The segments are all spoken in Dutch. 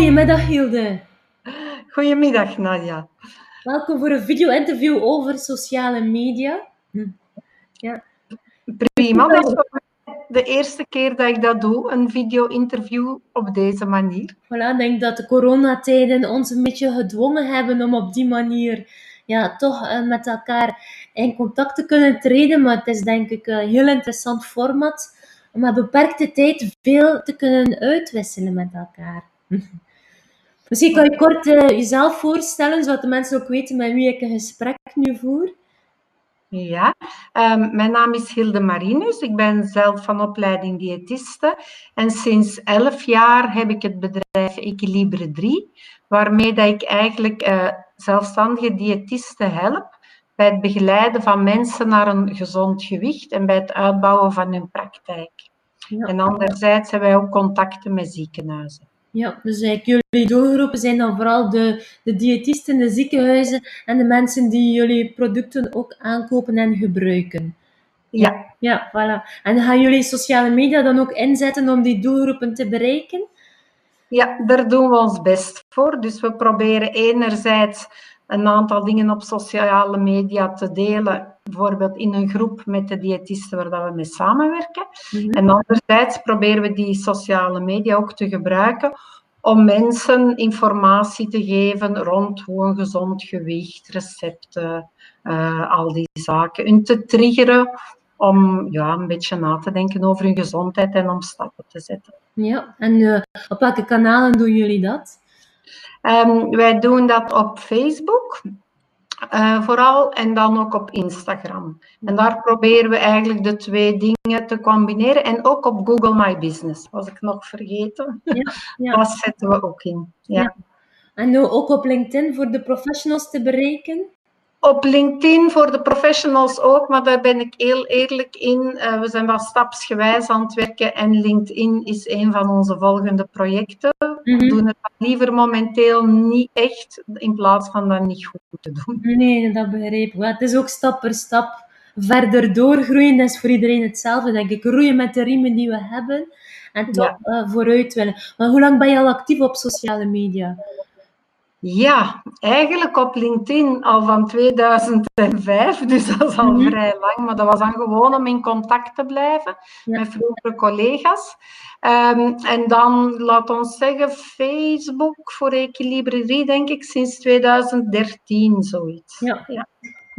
Goedemiddag Hilde. Goedemiddag Nadia. Welkom voor een video-interview over sociale media. Hm. Ja. Prima, dat is de eerste keer dat ik dat doe, een video-interview op deze manier. Voilà, ik denk dat de coronatijden ons een beetje gedwongen hebben om op die manier ja, toch uh, met elkaar in contact te kunnen treden. Maar het is denk ik een heel interessant format om met beperkte tijd veel te kunnen uitwisselen met elkaar. Misschien kan je kort uh, jezelf voorstellen, zodat de mensen ook weten met wie ik een gesprek nu voer. Ja, um, mijn naam is Hilde Marinus. Ik ben zelf van opleiding diëtiste. En sinds elf jaar heb ik het bedrijf Equilibre 3, waarmee dat ik eigenlijk uh, zelfstandige diëtisten help bij het begeleiden van mensen naar een gezond gewicht en bij het uitbouwen van hun praktijk. Ja. En anderzijds hebben wij ook contacten met ziekenhuizen. Ja, dus eigenlijk jullie doelgroepen zijn dan vooral de, de diëtisten, de ziekenhuizen en de mensen die jullie producten ook aankopen en gebruiken. Ja. Ja, voilà. En gaan jullie sociale media dan ook inzetten om die doelgroepen te bereiken? Ja, daar doen we ons best voor. Dus we proberen enerzijds een aantal dingen op sociale media te delen, bijvoorbeeld in een groep met de diëtisten waar dat we mee samenwerken. Mm -hmm. En anderzijds proberen we die sociale media ook te gebruiken om mensen informatie te geven rond hoe een gezond gewicht, recepten, uh, al die zaken. En te triggeren om ja, een beetje na te denken over hun gezondheid en om stappen te zetten. Ja, en uh, op welke kanalen doen jullie dat? Um, wij doen dat op Facebook. Uh, vooral en dan ook op Instagram. En daar proberen we eigenlijk de twee dingen te combineren. En ook op Google My Business, was ik nog vergeten. Ja, ja. Dat zetten we ook in. Ja. ja. En nu ook op LinkedIn voor de professionals te bereiken? Op LinkedIn voor de professionals ook, maar daar ben ik heel eerlijk in. Uh, we zijn wel stapsgewijs aan het werken en LinkedIn is een van onze volgende projecten. Mm -hmm. We doen het liever momenteel niet echt, in plaats van dat niet goed te doen. Nee, dat begrijp ik. Het is ook stap per stap verder doorgroeien. Dat is voor iedereen hetzelfde, denk ik. Roeien met de riemen die we hebben en toch ja. uh, vooruit willen. Maar hoe lang ben je al actief op sociale media? Ja, eigenlijk op LinkedIn al van 2005, dus dat is al mm -hmm. vrij lang. Maar dat was dan gewoon om in contact te blijven ja. met vroegere collega's. Um, en dan, laat ons zeggen, Facebook voor Equilibre 3, denk ik, sinds 2013, zoiets. Ja. ja.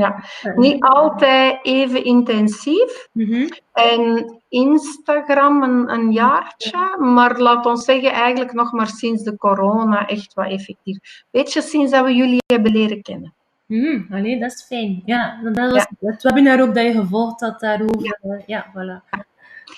Ja, niet altijd even intensief. Mm -hmm. En Instagram een, een jaartje, maar laat ons zeggen, eigenlijk nog maar sinds de corona echt wat effectief. Weet je, sinds dat we jullie hebben leren kennen. Mm, allee, dat is fijn. Ja, dat was ja. het webinar ook dat je gevolgd had daarover. Ja, ja voilà.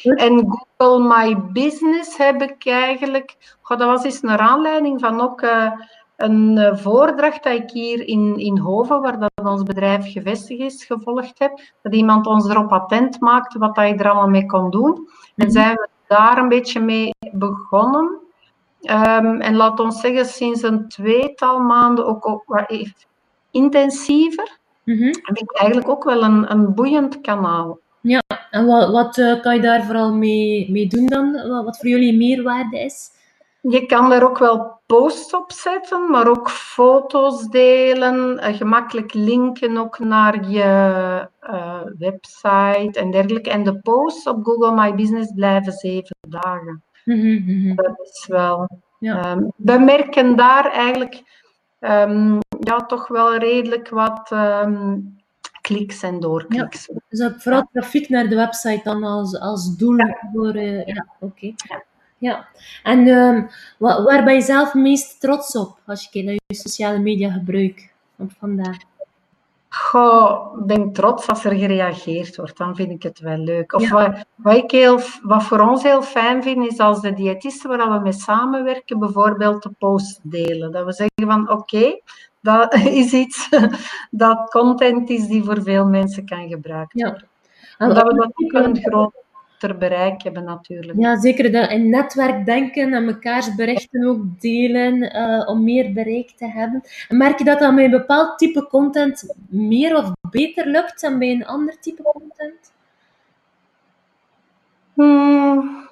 En Google My Business heb ik eigenlijk, goh, dat was eens naar aanleiding van ook uh, een uh, voordracht dat ik hier in, in Hoven, waar dat ons bedrijf gevestigd is, gevolgd heb. Dat iemand ons erop attent maakte wat dat je er allemaal mee kon doen. En zijn we daar een beetje mee begonnen. Um, en laat ons zeggen, sinds een tweetal maanden ook, intensiever. Mm -hmm. Heb ik eigenlijk ook wel een, een boeiend kanaal. Ja, en wat, wat uh, kan je daar vooral mee, mee doen dan? Wat, wat voor jullie meerwaarde is? Je kan daar ook wel posts op zetten, maar ook foto's delen, uh, gemakkelijk linken ook naar je uh, website en dergelijke. En de posts op Google My Business blijven zeven dagen. Mm -hmm. Dat is wel... Ja. Um, we merken daar eigenlijk um, ja, toch wel redelijk wat um, kliks en doorkliks. Ja, dus vooral trafiek naar de website dan als, als doel ja. voor... Uh, ja, oké. Okay. Ja, en um, waar, waar ben je zelf meest trots op als je kijkt naar je sociale media gebruik op vandaag? Goh, ik ben trots als er gereageerd wordt, dan vind ik het wel leuk. Of ja. wat, wat, ik heel, wat voor ons heel fijn vind, is als de diëtisten waar we mee samenwerken, bijvoorbeeld de post delen. Dat we zeggen van oké, okay, dat is iets dat content is die voor veel mensen kan gebruikt worden. Ja. En dat we dat ook een groot ter bereik hebben natuurlijk. Ja, zeker. Dat in netwerkdenken en mekaars berichten ook delen uh, om meer bereik te hebben. En merk je dat dat met een bepaald type content meer of beter lukt dan bij een ander type content? Hmm.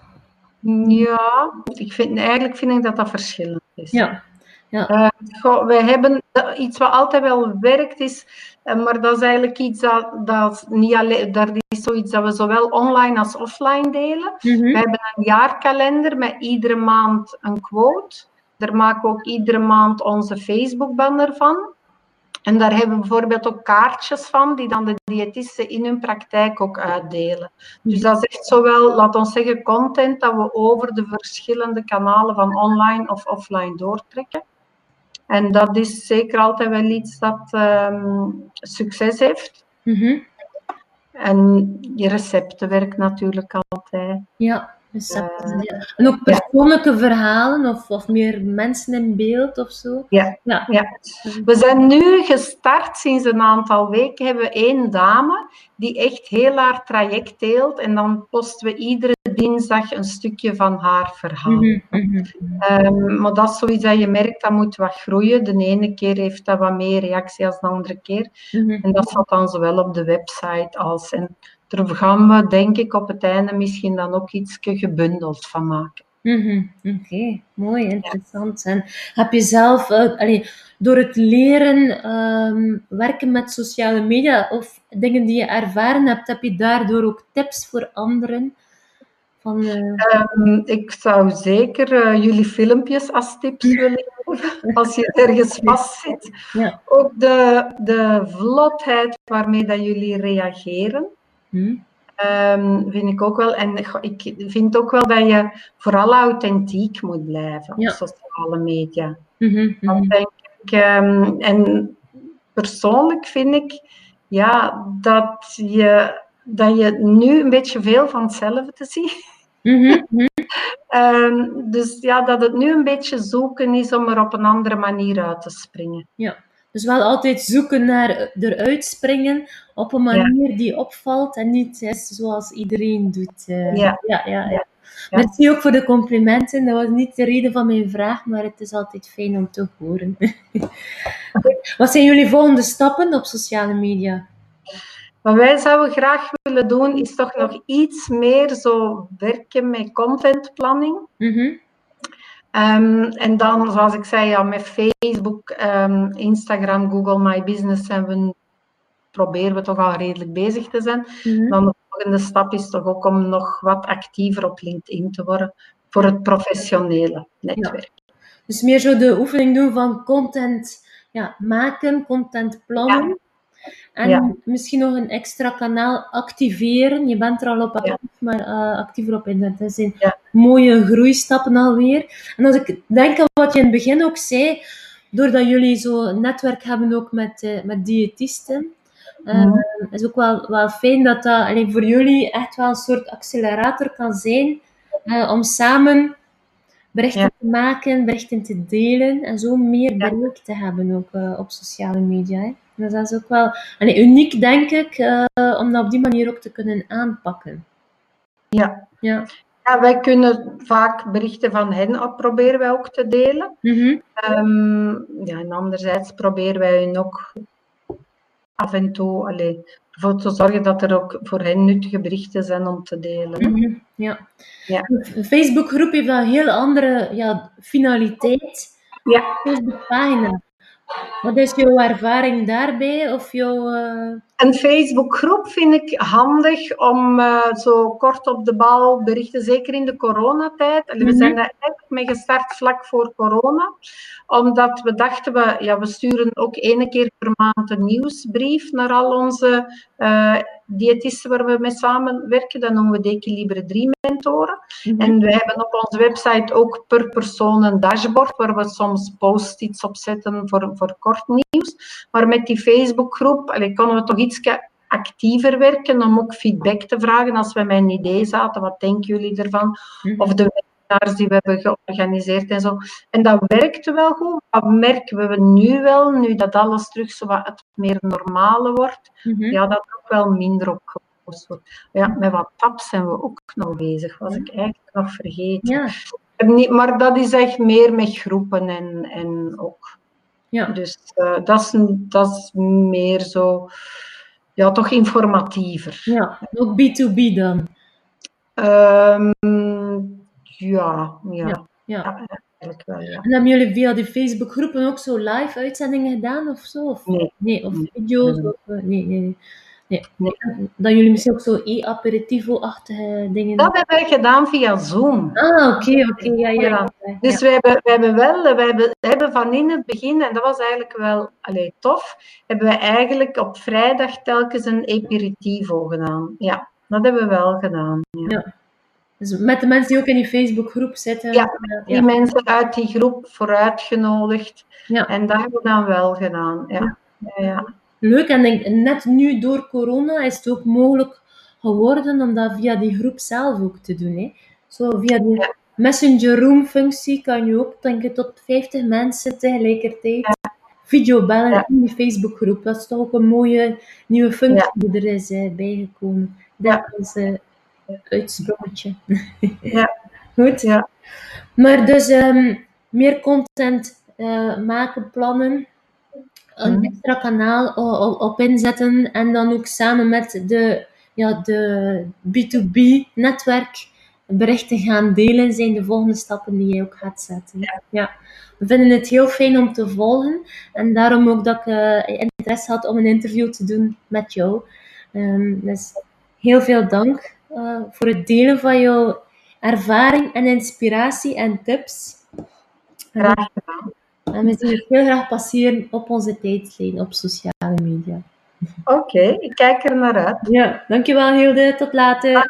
Ja, ik vind, eigenlijk vind ik dat dat verschillend is. Ja. Ja. Uh, wij hebben iets wat altijd wel werkt is, uh, maar dat is eigenlijk iets dat, dat niet alleen, dat is zoiets dat we zowel online als offline delen. Mm -hmm. We hebben een jaarkalender met iedere maand een quote. Daar maken we ook iedere maand onze Facebook banner van. En daar hebben we bijvoorbeeld ook kaartjes van, die dan de diëtisten in hun praktijk ook uitdelen. Dus dat is echt zowel, laat ons zeggen, content dat we over de verschillende kanalen van online of offline doortrekken. En dat is zeker altijd wel iets dat um, succes heeft. Mm -hmm. En je recepten werkt natuurlijk altijd. Ja, Uh, ja. En ook persoonlijke ja. verhalen of, of meer mensen in beeld of zo. Ja. ja. Ja. We zijn nu gestart sinds een aantal weken. Hebben we één dame die echt heel haar traject deelt. En dan posten we iedere dinsdag een stukje van haar verhaal. Mm -hmm. um, maar dat is zoiets dat je merkt, dat moet wat groeien. De ene keer heeft dat wat meer reactie als de andere keer. Mm -hmm. En dat staat dan zowel op de website als... En daar gaan we, denk ik, op het einde misschien dan ook iets gebundeld van maken. Mm -hmm. Oké, okay. mooi, interessant. Ja. En heb je zelf, uh, allee, door het leren um, werken met sociale media of dingen die je ervaren hebt, heb je daardoor ook tips voor anderen? Van, uh... um, ik zou zeker uh, jullie filmpjes als tips willen geven, als je ergens vast zit. Ja. Ook de, de vlotheid waarmee dat jullie reageren. Hmm. Um, vind ik ook wel. En ik vind ook wel dat je vooral authentiek moet blijven op sociale media. Mm -hmm, mm denk ik, um, en persoonlijk vind ik ja, dat, je, dat je nu een beetje veel van hetzelfde ziet. Mm -hmm. um, dus ja, dat het nu een beetje zoeken is om er op een andere manier uit te springen. Ja. Dus wel altijd zoeken naar eruit springen op een manier ja. die opvalt en niet is zoals iedereen doet. Uh, ja. Ja, ja, ja. Merci ook voor de complimenten. Dat was niet de reden van mijn vraag, maar het is altijd fijn om te horen. Wat zijn jullie volgende stappen op sociale media? Wat wij zouden graag willen doen, is toch nog iets meer zo werken met contentplanning. Mm -hmm. Um, en dan, zoals ik zei, ja, met Facebook, um, Instagram, Google My Business zijn we, proberen we toch al redelijk bezig te zijn. Mm -hmm. Dan de volgende stap is toch ook om nog wat actiever op LinkedIn te worden voor het professionele netwerk. Ja. Dus meer zo de oefening doen van content ja, maken, content plannen. Ja. En ja. misschien nog een extra kanaal activeren. Je bent er al op actief, ja. maar uh, actiever op internet. Dat zijn ja. mooie groeistappen alweer. En als ik denk aan wat je in het begin ook zei, doordat jullie zo'n netwerk hebben ook met, uh, met diëtisten, uh, mm. is ook wel, wel fijn dat dat alleen voor jullie echt wel een soort accelerator kan zijn om samen berichten te maken, berichten te delen en zo meer bereik te hebben ook op sociale media. Hè. Dus dat is ook wel allee, uniek, denk ik, uh, om dat op die manier ook te kunnen aanpakken. Ja. ja. Ja, wij kunnen vaak berichten van hen op, proberen wij ook te delen. Mm -hmm. um, ja, en anderzijds proberen wij hun ook af en toe allee, ervoor te zorgen dat er ook voor hen nuttige berichten zijn om te delen. Mm -hmm. ja. ja. Een Facebookgroep heeft een heel andere ja, finaliteit. Ja. Facebookpagina. Wat is jouw ervaring daarbij? Of jouw, uh... Een Facebookgroep vind ik handig om uh, zo kort op de bal berichten, zeker in de coronatijd. Mm -hmm. We zijn daar eigenlijk mee gestart vlak voor corona, omdat we dachten, we, ja, we sturen ook ene keer per maand een nieuwsbrief naar al onze uh, diëtisten waar we mee samenwerken. Dat noemen we Decilibre 3 mentoren. Mm -hmm. En wij hebben op onze website ook per persoon een dashboard waar we soms post-its op zetten voor, voor kort nieuws. Maar met die Facebookgroep allee, konden we toch iets actiever werken om ook feedback te vragen als we met een idee zaten. Wat denken jullie ervan? -hmm. Of de webinars die we hebben georganiseerd en zo. En dat werkte wel goed. Wat merken we nu wel, nu dat alles terug zo wat het meer normale wordt, mm -hmm. ja, dat ook wel minder op gepost wordt. Ja, met wat tabs zijn we ook nog bezig, was ik eigenlijk nog vergeten. Ja. Niet, maar dat is echt meer met groepen en, en ook. Ja. Dus uh, dat, is, dat is meer zo, ja, toch informatiever. Ja, ook B2B dan? Um, Ja, ja. Ja. Ja. Ja, eigenlijk wel, ja. En hebben jullie via de Facebookgroepen ook zo live uitzendingen gedaan of zo? Of, Nee. Nee, of video's? Nee. Of, eh, nee, nee, nee. Dat jullie misschien ook zo e-aperitivo-achtige dingen... Dat hebben wij gedaan via Zoom. Ah, oké, oké. Ja, ja. Ja. ja. Dus we hebben, we hebben wel, we hebben, hebben van in het begin, en dat was eigenlijk wel allee, tof, hebben we eigenlijk op vrijdag telkens een aperitivo gedaan. Ja, dat hebben we wel gedaan. Ja. Dus met de mensen die ook in die Facebookgroep zitten. Ja, Die ja. mensen uit die groep vooruitgenodigd. Ja. En dat hebben we dan wel gedaan. Ja. Ja, ja. Leuk, en denk, net nu door corona is het ook mogelijk geworden om dat via die groep zelf ook te doen. Hè. Zo via die Ja. Messenger Room functie kan je ook denk ik, tot 50 mensen tegelijkertijd videobellen Ja. in die Facebookgroep. Dat is toch ook een mooie nieuwe functie die er is eh, bijgekomen. Dat Ja. is een uitsprongetje. Ja. Goed. Ja. Maar dus ehm, meer content eh, maken, plannen een Mhm. extra kanaal op inzetten en dan ook samen met de, ja, de B2B-netwerk berichten gaan delen, zijn de volgende stappen die jij ook gaat zetten. Ja. We vinden het heel fijn om te volgen en daarom ook dat ik eh, interesse had om een interview te doen met jou. Ehm, dus heel veel dank eh, voor het delen van jouw ervaring en inspiratie en tips. Graag gedaan. En we zien het heel graag passeren op onze tijdlijn op sociale media. Oké, ik kijk er naar uit. Ja, dankjewel Hilde. Tot later.